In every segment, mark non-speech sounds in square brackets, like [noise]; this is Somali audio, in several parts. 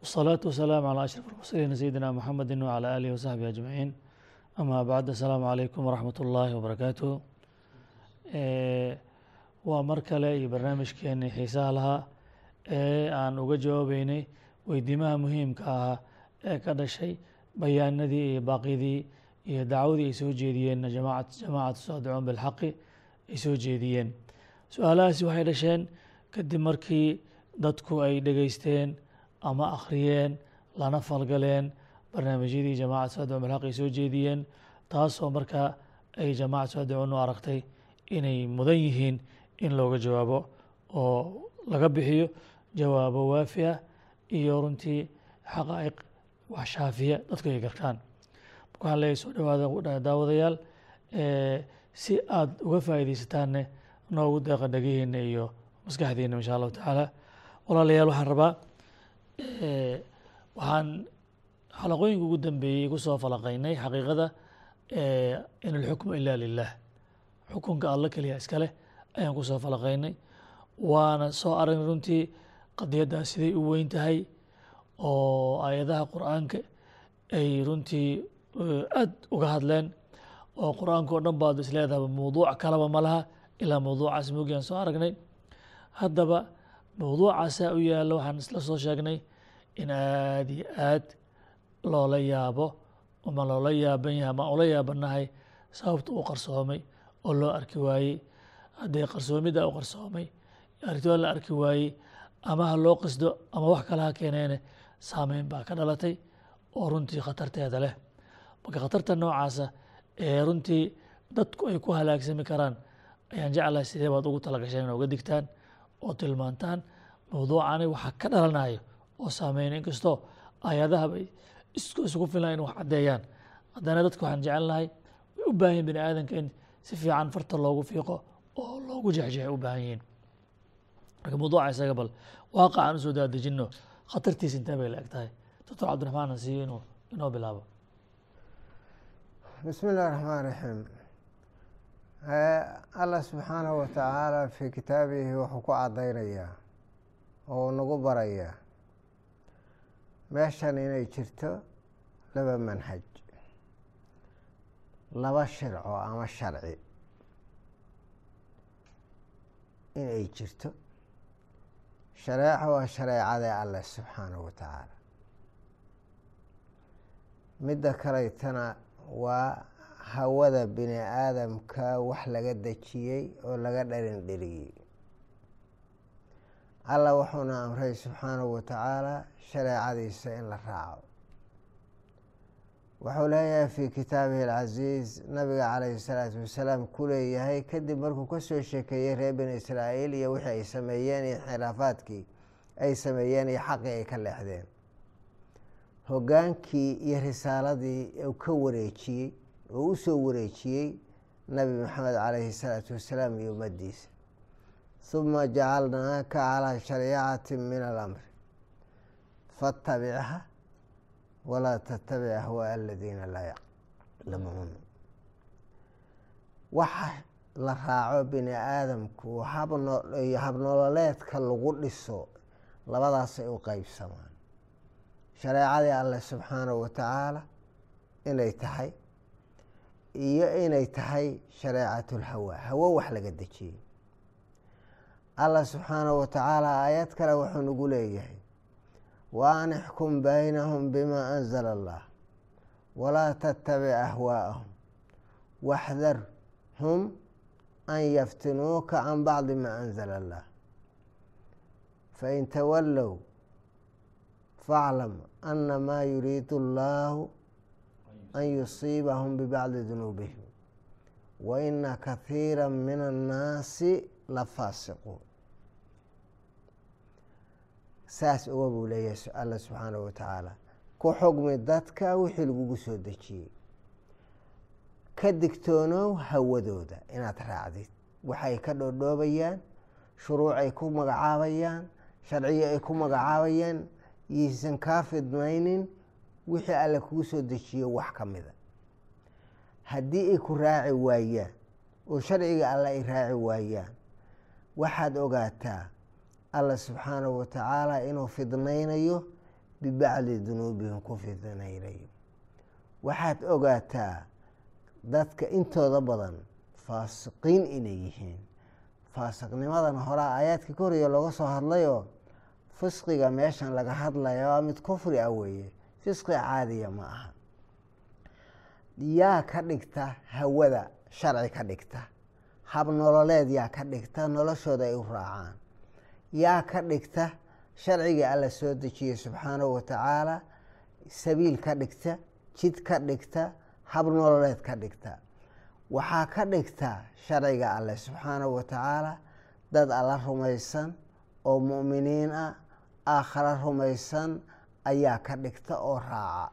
wالsalaaةu wasalaamu calى ashraf اlmursaliin sayidina mxamedi wclى alihi wasaxbihi ajmaciin ama bacd asalaamu calaykum waraxmat ullaahi wabarakaatuh waa mar kale iyo barnaamijkeenii xiisaha lahaa ee aan uga jawaabeynay weydiimaha muhiimka ahaa ee ka dhashay bayaanadii iyo baaqidii iyo dacwadii ay soo jeediyeen jamaacatu saadicuun bilxaqi ay soo jeediyeen su-aalahaasi waxay dhasheen kadib markii dadku ay dhegeysteen ama akhriyeen lana falgaleen barnaamijyadii jamacat saadicuun bilxaq ay soo jeediyeen taasoo markaa ay jamacat saadicuun u aragtay inay mudan yihiin in looga jawaabo oo laga bixiyo jawaabo waafi ah iyo runtii xaqaa'iq wax shaafiya dadku ay gartaan. Waxaan leeyahy soo dhawaada daawadayaal si aada uga faa'iidaysataanne noogu deeqa dhegihiina iyo maskaxdiina insha allahu tacaala. Walaalayaal waxaan rabaa waxaan xalaqooyinka ugu dambeeyey ku soo falaqaynay xaqiiqada in alxukmu ila lilah xukunka alla keliya iska leh ayaan ku soo falaqaynay. Waana soo aragnay runtii qadiyaddaas siday u weyn tahay oo aayadaha qur'aanka ay runtii aad uga hadleen oo qur'aanka oo dhan baad is leedahaba mawduuc kalaba ma laha ilaa mawduucaas moogi aan soo aragnay. Haddaba mawduucaasaa u yaalla waxaan isla soo sheegnay in aada iyo aad loola yaabo ama loola yaaban yahay ama ula yaabanahay sababta u qarsoomay oo loo arki waayey. Haddee qarsoomidda u qarsoomay arritoo la arki waayey ama ha loo qasdo ama wax kale ha keeneene saameyn baa ka dhalatay oo runtii khatarteeda leh. Marka khatarta noocaasa ee runtii dadku ay ku halaagsami karaan ayaan jeclahay sidee baad ugu talagasheen ina uga digtaan oo tilmaantaan mawduucani waxaa ka dhalanayo oo saameyn inkastoo ayadahaba isugu filan in wax caddeeyaan. Haddana dadka waxaan jecel lahay way u baahan yihiin bini aadanka in si fiican farta loogu fiiqo oo loogu jexjeexay u baahan yihiin. Marka mawduuca isaga bal waaqic aan u soo daadejino khatartiisa intee bay la eg tahay doctor cabdiraxmaan aan siiyo inuu inoo bilaabo. Bismi illahi raxmaan raxiim allah subxaanahu watacaala fii kitaabihi wuxuu ku caddaynayaa oo nagu barayaa meeshan inay jirto laba manhaj. Laba shirco ama sharci. Inay jirto. Shareeco waa shareecada alleh subxaanahu wa tacaala midda kalaytana waa hawada bini aadamka wax laga dejiyey oo laga dhalin dheliyey allah wuxuuna amray subxaanahu wa tacaala shareecadiisa in la raaco. Wuxuu leeyahay fii kitaabihi alcasiiz nabiga calayhi salaatu wasalaam ku leeyahay kadib markuu ka soo sheekeeyey reer bani israa'iil iyo wixii ay sameeyeen iyo khilaafaadkii ay sameeyeen iyo xaqii ay ka leexdeen. Hoggaankii iyo risaaladii uu ka wareejiyey oo u soo wareejiyey nabi maxamed calayhi salaatu wasalaam iyo ummaddiisa huma jacalnaaka calaa shariicati min alamri fatabicha walaa tattabic ahwaa aladiina laa yaclamuun waxa la raaco bini aadamku habnololeedka lagu dhiso labadaasay u qeybsamaan shareecadii alleh subxaanahu wa tacaala inay tahay iyo inay tahay shareecat lhawa hawo wax laga dejiyey allah subxaanahu wa tacaala aayad kale wuxuu nagu leeyahay. Wa an ixkum baynahum bima anzala allah. Walaa tattabic ahwaa'ahum. Waxdarhum an yaftinuuka can bacdi ma anzala allah. Fain tawallow faaclam ana maa yuriidu allahu an yusiibahum bibacdi dunuubihim. Wa ina kathiira min annaasi la faasiquun saas uga buu leeyahay alla subxaanahu wa tacaala ku xugmi dadka wixii lagugu soo dejiyey. Ka digtoonow hawadooda inaad raacdid waxay ka dhoodhoobayaan shuruuc ay ku magacaabayaan sharciyo ay ku magacaabayaan yaysan kaa fidmaynin wixii alle kugu soo dejiyo wax ka mida haddii ay ku raaci waayaan oo sharciga alle ay raaci waayaan waxaad ogaataa alla subxaanahu wa tacaala inuu fidnaynayo bibacdi dunuubihim ku fidnaynayo. Waxaad ogaataa dadka intooda badan faasiqiin inay yihiin. Faasiqnimadan horaa aayaadka ka horreeya looga soo hadlayoo fisqiga meeshan laga hadlaya waa mid kufri ah weeye. Fisqi caadiya ma aha. Yaa ka dhigta hawada sharci ka dhigta. Hab nololeed yaa ka dhigta noloshooda ay u raacaan yaa ka dhigta sharcigii alla soo dejiyey subxaanahu wa tacaala sabiil ka dhigta jid ka dhigta hab nololeed ka dhigta. Waxaa ka dhigta sharciga alle subxaanahu wa tacaala dad alla rumaysan oo mu'miniin ah aakhare rumaysan ayaa ka dhigta oo raaca.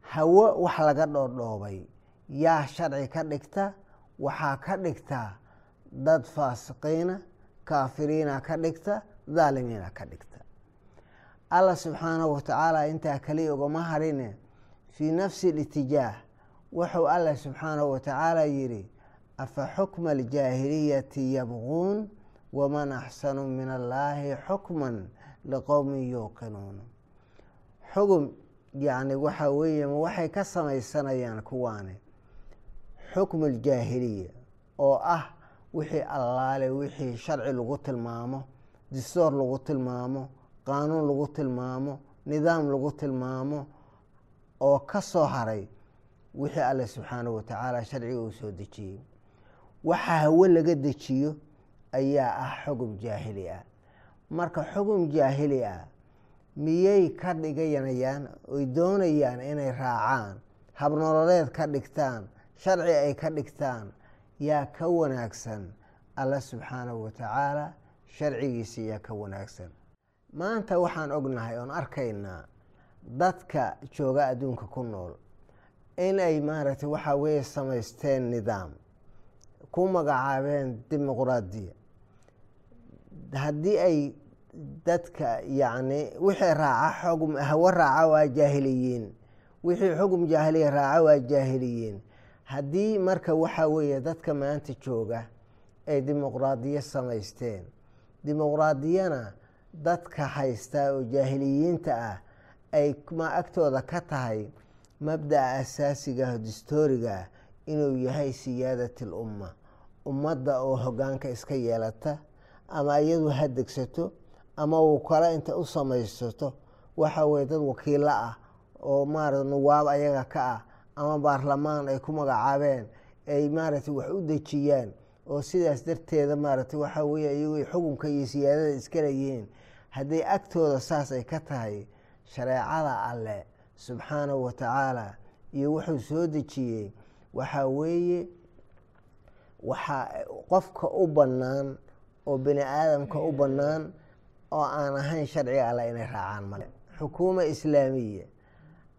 Hawo wax laga dhoodhoobay yaa sharci ka dhigta waxaa ka dhigta dad faasiqiina kaafiriina ka dhigta dhaalimiina ka dhigta. Allah subxaanahu wa tacaala intaa kaliya ugama harine fii nafsi litijaah wuxuu allah subxaanahu wa tacaala yidhi afa xukma aljaahiliyati yabquun waman axsanu min allaahi xukman liqowmin yuuqinuun. Xugum yacni waxaa weeye waxay ka samaysanayaan kuwaani. Xukmu aljaahiliya oo ah wixii allaale wixii sharci lagu tilmaamo distoor lagu tilmaamo qaanuun lagu tilmaamo nidaam lagu tilmaamo oo ka soo haray wixii alle subxaanahu wa tacaala sharciga uu soo dejiyey. Waxa hawe laga dejiyo ayaa ah xugum jaahili ah. Marka xugum jaahili ah miyay ka dhiganayaan oy doonayaan inay raacaan habnololeed ka dhigtaan sharci ay ka dhigtaan yaa ka wanaagsan alla subxaanahu wa tacaala yaa ka wanaagsan. Maanta waxaan ognahay oon arkaynaa dadka jooga adduunka ku nool in ay maaragtay waxaa weeye samaysteen nidaam ku magacaabeen dimuqraadiya. Haddii ay dadka yacni wixii raaca xugum hawo raaca waa jaahiliyiin wixii xugum jaahiliya raaca waa jaahiliyiin haddii marka waxaa weeye dadka maanta jooga ay dimuqraadiyo samaysteen dimuqraadiyana dadka haystaa oo jaahiliyiinta ah ay ma agtooda ka tahay mabda'a asaasigaah distooriga ah inuu yahay siyaadat al umma ummadda oo hoggaanka iska yeelata ama iyadu ha degsato ama uu kale inta u samaysato waxa weye dad wakiilo ah oo maarata nuwaab ayaga ka ah ama baarlamaan ay ku magacaabeen ay maaragtay wax u dejiyaan oo sidaas darteeda maaragtay waxaa weye iyagu xukunka iyo siyaadada iska leeyihiin. Haddii agtooda saas ay ka tahay shareecada alle subxaanahu wa tacaala iyo wuxuu soo dejiyey waxaa weeye waxaa qofka u bannaan oo bini aadamka u bannaan oo aan ahayn sharciga alle inay raacaan male. Xukuuma islaamiya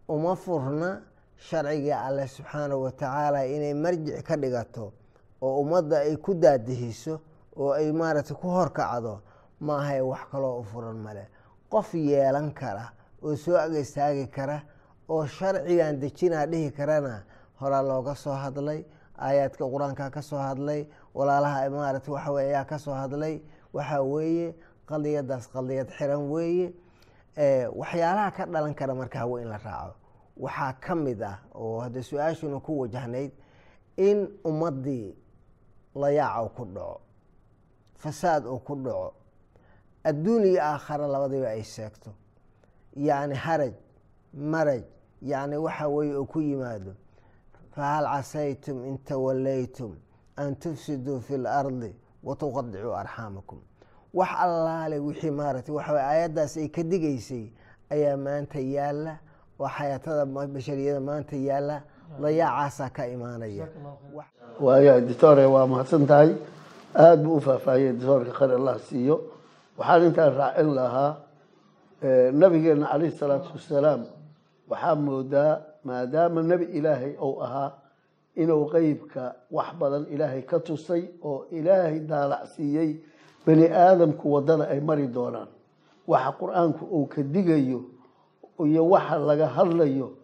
uma furna sharciga alle subxaanahu wa tacaala inay marjic ka dhigato oo ummadda ay ku daadihiso oo ay maaragtay ku horkacdo maahay wax kaloo u furan male qof yeelan kara oo soo ag istaagi kara oo sharcigan dejinaa dhihi karana horaa looga soo hadlay aayaadka qur'aanka ka soo hadlay walaalaha maaragtay waxa weye ayaa ka hadlay waxaa weeye qadiyadaas qadiyad xiran weeye waxyaalaha ka dhalan kara marka hawe in la raaco waxaa ka mid ah oo hadda su'aashuna ku wajahnayd in ummaddii layaac uu ku dhaco fasaad uu ku dhaco adduun iyo aakhare labadiiba ay sheegto. Yacni haraj maraj yacni waxa weeye uu ku yimaado fahal casaytum in tawallaytum an tufsiduu fi lardi watuqadicuu arxaamakum wax allaale wixii maaragtay waxa weye aayaddaas ay ka digaysay ayaa maanta yaalla oo xayaatada bashariyada maanta yaalla. Dayaacaasaa ka imaanaya. Waaya editore waa mahadsan tahay. Aada buu u faahfaahiyey editoorka khayr allah siiyo. Waxaan intaan raacin lahaa nabigeena calayhi salaatu wasalaam. Waxaa moodaa maadaama nebi ilaahay ou ahaa inuu qeybka wax badan ilaahay ka tusay oo ilaahay daalacsiiyey bani aadamku waddada ay mari doonaan. Waxa qur'aanku uu ka digayo iyo waxa laga hadlayo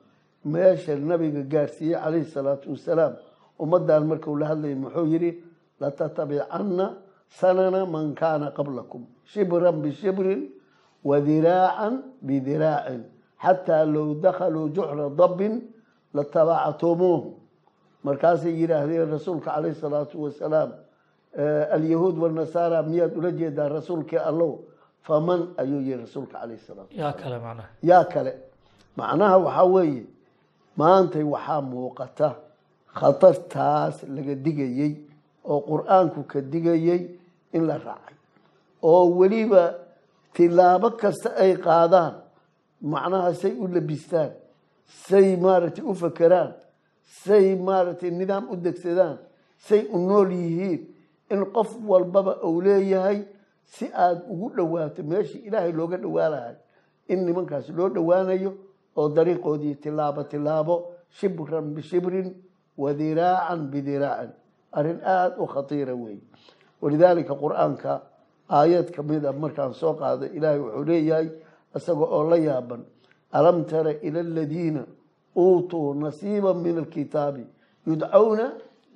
meesha nabiga gaarsiiyey calayhi salaatu wasalaam. Ummaddan markuu la hadlayay muxuu yidhi latatabicanna sanana man kaana qablakum shibran bishibrin wadiraacan bidiraacin xataa low dakhaluu juxra dabbin latabactumuuhu markaasay yidhaahdeen rasuulka calayhi salaatu wasalaam alyahuud wanasaara miyaad ula jeedaa rasuulkii allow faman ayuu yihi rasuulka calayhi salaatu yaa kale macnaha. Yaa kale. Macnaha waxaa weeye maantay waxaa muuqata khatartaas laga digayey oo qur'aanku ka digayey in la raacay. Oo weliba tilaabo kasta ay qaadaan macnaha say u labistaan say maaragtay u fakeraan say maaragtay nidaam u degsadaan say u nool yihiin in qof walbaba uu leeyahay si aada ugu dhowaato meeshii ilaahay looga dhowaanahay in nimankaas loo dhowaanayo oo dariiqoodii tilaabo tilaabo shibran bishibrin wadiraacan bidiraacin arrin aada u khatiira weeye walidaalika qur'aanka aayad ka mid a markaan soo qaaday ilaahay wuxuu leeyahay isaga oo la yaaban alam tara ila aladiina uutuu nasiiba min alkitaabi yudcawna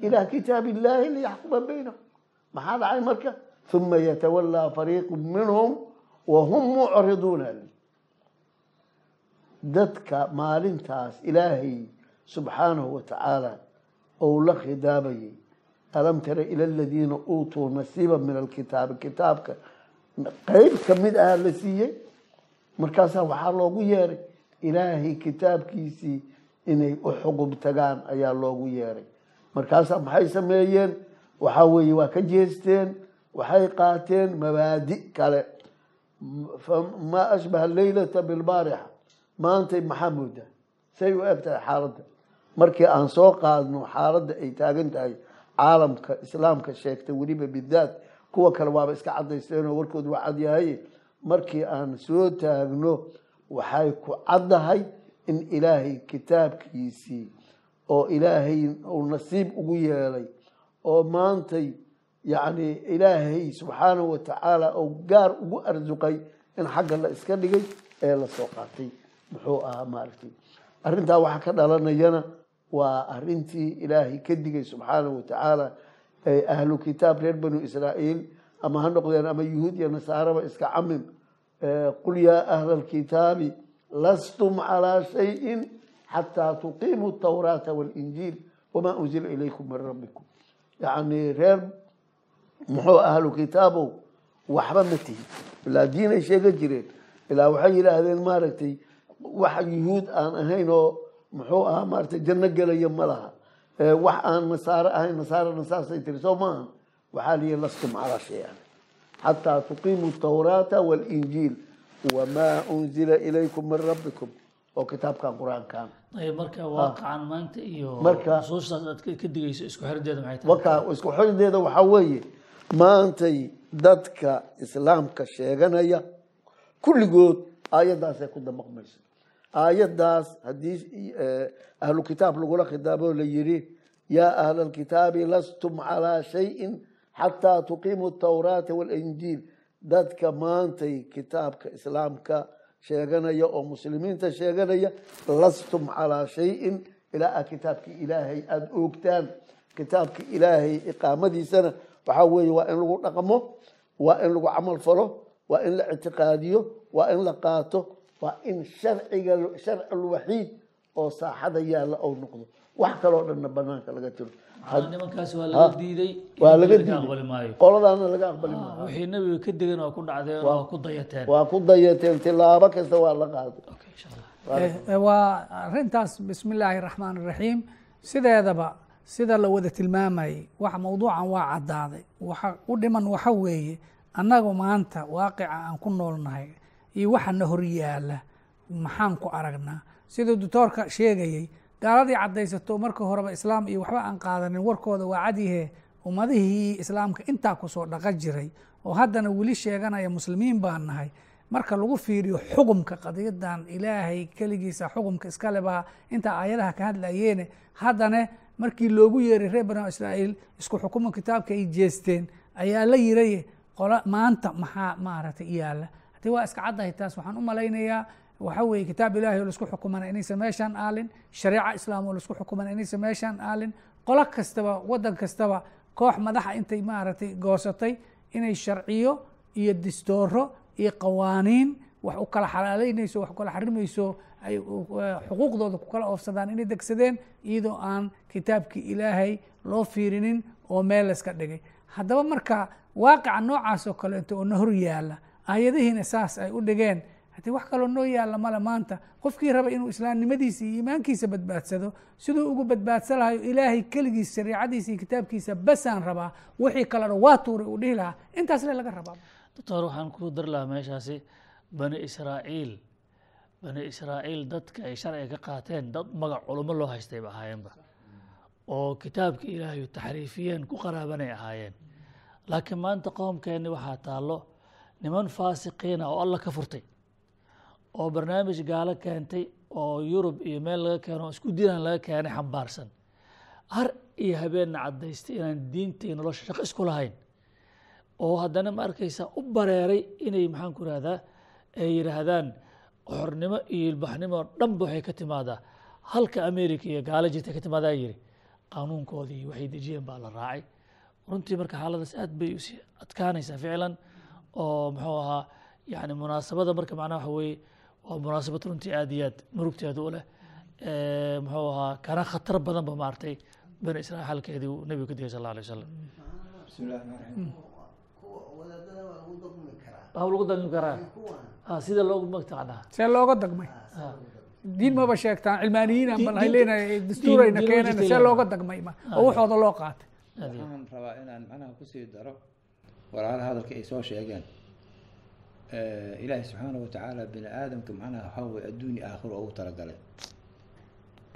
ilaa kitaabi illaahi liyaxkuma baynahum. Maxaa dhacay marka uma yatawallaa fariiqu minhum wahum mucriduuna dadka maalintaas ilaahay subxaanahu watacaala ou la khidaabayay alam tara ila aladiina uutuu nasiiba min alkitaabi kitaabka qeyb ka mid aha la siiyey markaasaa waxaa loogu yeeray ilaahay kitaabkiisii inay u xugub tagaan ayaa loogu yeeray markaasaa maxay sameeyeen waxaa waa ka jeesteen waxay qaateen mabaadi kale maa ashbaha leylata bilbaarixa maantay maxaa moodaa say u eg tahay xaaladda markii aan soo qaadno xaaladda ay taagan tahay caalamka islaamka sheegtay weliba bidaat kuwa kale waaba iska cadaysteenoo warkooda waa cadyahay markii aan soo taagno waxay ku caddahay in ilaahay kitaabkiisii oo ilaahay uu nasiib ugu yeelay oo maantay yacni ilaahay subxaanahu watacaala oo gaar ugu arsuqay in xagga la iska dhigay ee la soo qaatay. Muxuu ahaa maaragtay arrintaa waxaa ka dhalanayana waa arintii ilaahay ka digay subxaanahu watacaala ee ahlu kitaab reer banu israa'iil ama ha noqdeen ama yuhuud iyo nasaaraba iska camim qul yaa ahla alkitaabi lastum calaa shayin xataa tuqiimuu tawraata walinjiil wamaa unzila ilaykum min rabbikum. Yacni reer muxuu ahlu kitaabow waxba ma tihin ilaa diin ay sheegan jireen. Ilaa waxay yidhaahdeen maaragtay wax yuhuud aan ahayn oo muxuu ahaa maaragtay janno gelaya ma laha. Wax aan nasaare ahayn nasaarana saasay tiri soo maaha waxaa liyi lastum calaa shayan xataa tuqiimuu tawraata walinjiil wamaa unzila ilaykum min rabbikum. Oo kitaabkan qur'aankan. Marka waaqacan maanta iyo Marka- nusuustaas aad ka ka digayso isku xirdeeda maxay tahay? Isku xirideeda waxaa weeye maantay dadka islaamka sheeganaya. Kulligood aayaddaasay ku damaqmayso. Aayaddaas haddii eh, ahlu kitaab lagula khidaabo la yidhi yaa ahla alkitaabi lastum calaa shayin xataa tuqiimuu tawraata walinjiil dadka maantay kitaabka islaamka sheeganaya oo muslimiinta sheeganaya lastum calaa shayin. Ilaa a kitaabkii ilaahay aada oogtaan. Kitaabka ilaahay iqaamadiisana waxaa weeye waa in lagu dhaqmo waa in lagu camal falo waa in la ictiqaadiyo waa in la qaato waa in sharciga sharci alwaxiid oo saaxada yaalla ou noqdo. Wax kaloo dhanna banaanka laga nimankaas waa laga diiday waa laga aqbali diiday. maayo. Qoladaana laga aqbali maayo. wixii nabiga ka degan waa ku waa dayateen. waa tilaabo kasta waa la qaaday. Okay, insha Allah. Eh, eh, waa arintaas bismi illaahi raxmaan raxiim sideedaba sida la wada tilmaamayay wax mawduucan waa caddaaday waxa u dhiman waxa weeye annagu maanta waaqica aan ku noolnahay iyo waxa na hor yaalla maxaan ku aragnaa. Siduu doctoorka sheegayey gaaladii caddaysato marka horeba islaam iyo waxba aan qaadanin warkooda waa cadyahe ummadihii islaamka intaa ku soo dhaqa jiray oo haddana weli sheeganaya muslimiin baan nahay marka lagu fiiriyo xugumka qadiyadan ilaahay keligiisa xugumka iskale baa intaa aayadaha ka hadlayeene. Haddana markii loogu yeeray reer banu israa'iil isku xukumo kitaabka ay jeesteen ayaa la yiraye maanta maxaa maaragtay yaalla haddii waa iska caddahay taas waxaan u malaynayaa waxa weeye kitaab ilahi oo la isku xukumana inaysan meeshaan aalin shareeca islaam oo la isku xukumana inaysan meeshaan aalin qolo kastaba waddan kastaba koox madaxa intay maaragtay goosatay inay sharciyo iyo distooro iyo qawaaniin wax u kala xalaaleynayso wax u kala xarimayso ay xuquuqdooda ku kala oofsadaan inay degsadeen iyadoo aan kitaabkii ilaahay loo fiirinin oo meel layska dhigay. Haddaba marka waaqica noocaas oo kaleeto oo na hor yaalla aayadihiina saas ay u dhigeen. Haddii wax kaloo noo yaalla male maanta qofkii raba inuu islaamnimadiisa iyo iimaankiisa badbaadsado siduu ugu badbaadsan lahayo ilaahay keligiis shariicadiisa iyo kitaabkiisa basaan rabaa wixii kalena waa tuuray uu dhihi lahaa. Intaas le laga rabaa doctor waxaan ku dari lahaa meeshaasi bani israa'iil. Bani israa'iil dadka ay sharciga ka qaateen dad magac culummo loo haystay ba. Ahaayeenba oo kitaabka ilaahay taxriifiyeen ku qaraabanay ahaayeen. Laakiin maanta qoomkeenni waxaa taallo niman faasiqiina oo alla ka furtay oo barnaamij gaalo keentay oo yurub iyo meel laga keeno isku diinaan laga keenay xambaarsan. Har iyo habeenna caddaystay inaan diinta iyo nolosha shaqo isku lahayn oo haddana ma arkaysa u bareeray inay maxaan ku rahdaa ay yidhaahdaan xornimo iyo ilbaxnimo dhanba waxay ka timaadaa. Halka america iyo gaalo jirta ka timaadaa yiri qaanuunkoodii waxay dejiyeen baa la raacay. Runtii marka xaaladaas aad bay u sii adkaanaysaa ficlan oo muxuu ahaa yani munaasabada marka macnaha waxa weeye waa munaasabad runtii aad iyo aad murugteeda u leh. Muxuu ahaa kana khatar badan ba maartay bani israa'iil halkeedii uu ka digay sal alla alay wasalam bismillahi rahmaan rahiim. kuwa wadaadada waa lagu dogmi karaa waa lagu dagmi karaa Ah, sida loogu magtaqanaa see looga dagmay. Diin maba sheegtaan cilmaaniyiin aan bal hay leenahay dastuurayna keenana wajirta see ilaahay. looga dagmay ma. Oo waxooda loo qaatay. Waxaan rabaa inaan macnaha ku sii daro walaalaha hadalka ay soo sheegeen. Eh, ilaahi subxaana wa tacaala bini aadamka macnaha waxaa weye adduun iyo aakhiro ugu talagalay.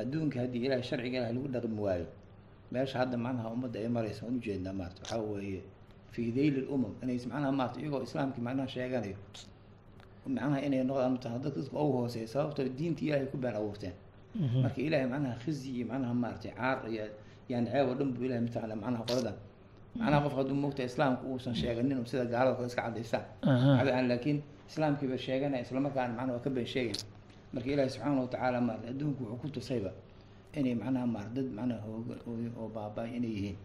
Adduunka haddii ilahay sharciga ilahay lagu dhaqmi waayo meesha hadda macnaha ummadda ay maraysa waan ujeednaa maarata waxaa weeye fii dayli lumam inays macnaha maarata iyagoo islaamkii macnaha sheeganayo macnaha inay noqdaan mataqana dadka dadka ugu hooseeya sababtoo diinta ilaahay ku been abuurteen marka ilaahay macnaha khizi iyo macnaha maaragtay caar iyo yani ceeb oo dhan buu ilahay mataqana macnaha qoladan macnaha qof hadduu moogta islaamka uusan sheeganin sida gaalada kale iska cadaystaan waxaan laakiin islaamkii ba sheeganaya islamarkaana macnaha waa ka been sheegay marka ilaahi subxaana wa tacaala maarata adduunku wuxuu ku tusayba inay macnaha maar dad macnaha hooga oo- baaba'ay inay yihiin.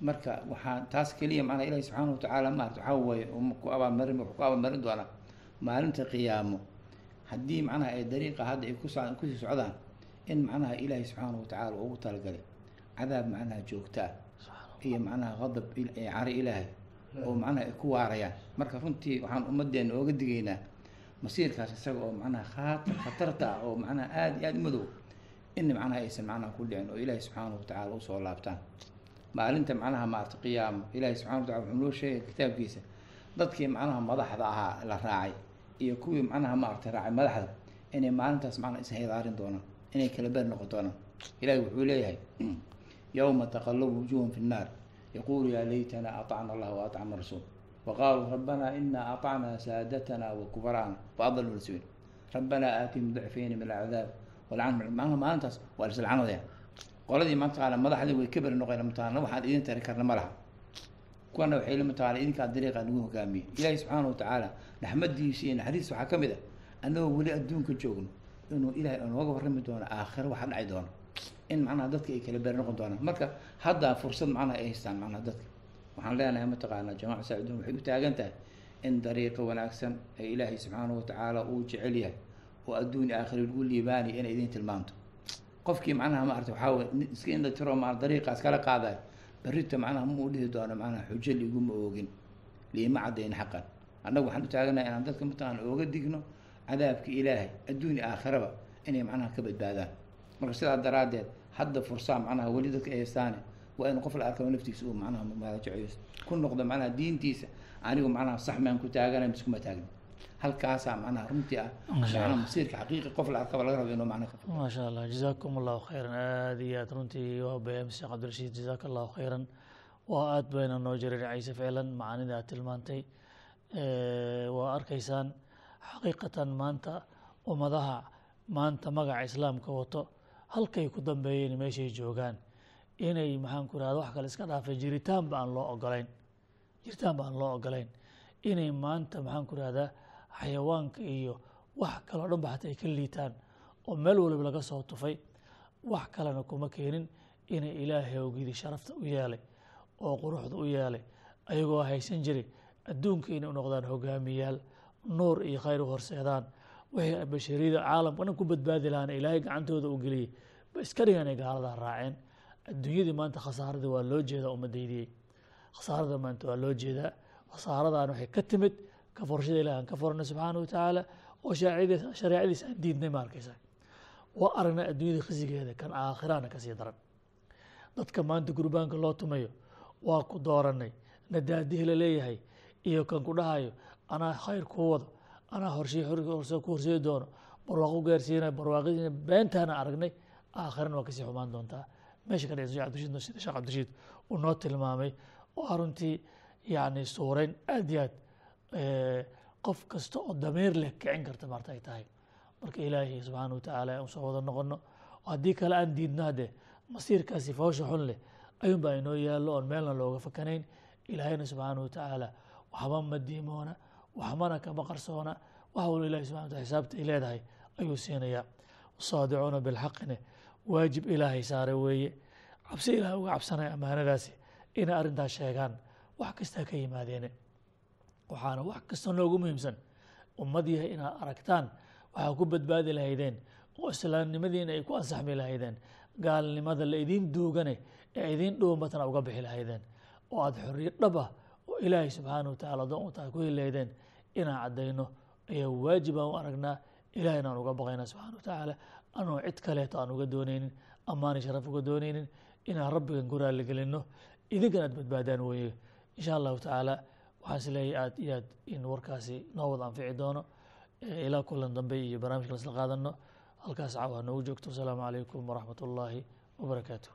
Marka waxaa taas keliya macnaha ilaahi subxaana wa tacaala maarata waxaa weeye ku abaalmarin wuxuu ku abaalmarin doonaa maalinta qiyaamo. Haddii macnaha ay dariiqa hadda ay ku sii socdaan in macnaha ilaahi subxaana wa tacaala ugu talagalay cadaab macnaha joogta ah iyo macnaha qadab cari ilaahay oo macnaha ay ku waarayaan. Marka runtii waxaan ummaddeena ooga digaynaa masiirkaas isaga oo macnaha khaatar khatarta ah oo macnaha aada iyo aada u madow in macnaha aysan macnaha ku dhicin oo ilaahi subxaana wa tacaala u soo laabtaan maalinta macnaha maarata qiyaamo ilaahi subxana wa tacala wuxuu noo sheegay kitaabkiisa dadkii macnaha madaxda ahaa la raacay iyo kuwii macnaha maarata raacay madaxda inay maalintaas macnaha ishayaarin doonaan inay kala beri noqon doonaan. Ilahi wuxuu leeyahay [clears throat] yowma taqallabu wujuhum fi nnaar. Yaqulu yaa laytana aطacna allah waatacna rasuul. Waqaaluu rabbana ina aطacna saadatana wakubaraana waadalna rasuul rabbana aatihim dicfayni min alcadaab walcanhum macnaha maalintaas waa lislcanadaya qoladii mataqaana madaxdii way ka beri noqeen mataqaana waxaan idin tari karna ma kuwana waxay la mataqaana idinkaa dariiqa nagu hogaamiyey ilaahi subxaana wa tacaala raxmadiisa iyo naxariis waxaa ka mid ah annagoo weli adduunka joogno inuu ilaahay nooga warrami doono aakhiro waxa dhaci doono. In macnaha dadka ay kala beri noqon doonaan. Marka haddaa fursad macnaha ay haystaan macnaha dadka. Waxaan leenahay mataqaana jamaaca saaciduun waxay u taagan tahay in dariiqa wanaagsan ee ilaahay subxaana wa tacaala uu jecel yahay oo adduun aakhiro lagu liibaanaya inay idin tilmaamto qofkii macnaha maarata waxaa iska indha tiro maa dariiqaas kala qaadayo berrita macnaha ma uu dhihi doono macnaha xujo liguma oogin liima caddayn xaqan. Annagu waxaan u taaganahay inaan dadka mataqaana ooga digno cadaabka ilaahay adduun aakhiraba inay macnaha ka badbaadaan. Marka sidaa daraaddeed hadda fursaa macnaha weli dadka ay haystaane waa in qof la arkaba naftiisa uu macnaha mumaarajaciyo ku noqdo macnaha diintiisa anigu macnaha sax maan ku taaganay miskuma taagin halkaasaa manaha runtii ah. Manaa masiirka xaqiiqi qof lacag qaba laga rabo inuu macna ka maasha allah jazaakum allahu khayran. Aada iyo aad runtii waa bayaam sheekh cabdirashiid jazaaka allahu khayran. Waa aada bayna noo jareer ficlan macaanida aad tilmaantay. Waa arkaysaan xaqiiqatan maanta ummadaha maanta magaca islaamka wato halkay ku dambeeyeen meeshay joogaan. Inay maxaan ku irahda wax kale iska dhaafay jiritaanba aan loo ogolayn jiritaan ba aan loo ogolayn inay maanta maxaan ku irahdaa xayawaanka iyo wax kaleo dhan ba ay ka liitaan oo meel waliba laga soo tufay. Wax kalena kuma keenin inay ilaahay ogidii sharafta u yeelay oo quruxda u yeelay ayagoo haysan jiray adduunka inay u noqdaan hogaamiyaal nuur iyo khayr u horseedaan. Wixii bashariyada caalamka dhan ku badbaadi lahaana ilaahay gacantooda u geliyey ba iska dhiganay gaaladaa raaceen. Adduunyadii maanta khasaaradii waa loo jeedaa umadaydiyey khasaarada maanta waa loo jeedaa. Khasaaradan waxay ka timid ka forshada ilahi aan ka fornay subxaana wa tacaala oo shareecadiisa aan diidnay ma arkaysa waa aragnay adduunyada khisigeeda kan aakhirana ka sii daran. Dadka maanta gurbaanka loo tumayo waa ku dooranay nadaadihi la leeyahay iyo kan ku dhahayo anaa khayr kuu wado anaa horshey ku horseedi doono barwaaqo gaarsiinay barwaaqadiina beentaana aragnay aakhirana waa ka sii xumaan doontaa. Meesha ka sida sheekh cabdishiid uu noo tilmaamay oo aruntii yacni suurayn aad iyo aad qof kasta oo damiir leh kicin karta maarta ay tahay. Marka ilaahay subxaana watacaala aan soo wada noqono haddii kale aan diidno haddee masiirkaasi foosha xun leh ayuun baa inoo yaallo oon meelna looga fakanayn. Ilaahayna subxaana watacaala waxba ma diimoona waxbana kama qarsoona wax walba ilahi subxana wataala xisaabta ay leedahay ayuu siinayaa. Wasaadicuuna bilxaqine waajib ilaahay saare weeye. Cabsi ilahay uga cabsanaya ammaanadaasi inay arrintaas sheegaan wax kastaa ka yimaadeene waxaana wax kasta noogu muhiimsan. Ummad yahay inaad aragtaan waxaa ku badbaadi lahaydeen oo islaamnimadiina ay ku ansaxmi lahaydeen gaalnimada la idiin duugane ee idiin dhuumatana uga bixi lahaydeen. Oo aada xorriyo dhab ah oo ilaahay subxaana wa tacala adoon utaa ku heli lahaydeen inaan caddayno ayaa waajib aan u aragnaa ilahayna aan uga baqaynaa subxana wa tacaala anoo cid kaleeto aan uga doonaynin ammaani sharaf uga doonaynin inaan rabbigan ku raaligelinno idinkan aad badbaadaan weeye. Insha allahu tacaala waxaan is leeyahay aad iyo aad in warkaasi noo wada anfici doono. Ilaa kulan dambe iyo barnaamijka lasla qaadano. Halkaas cawa noogu joogto. Wasalaamu calaykum waraxmat ullaahi wabarakaatu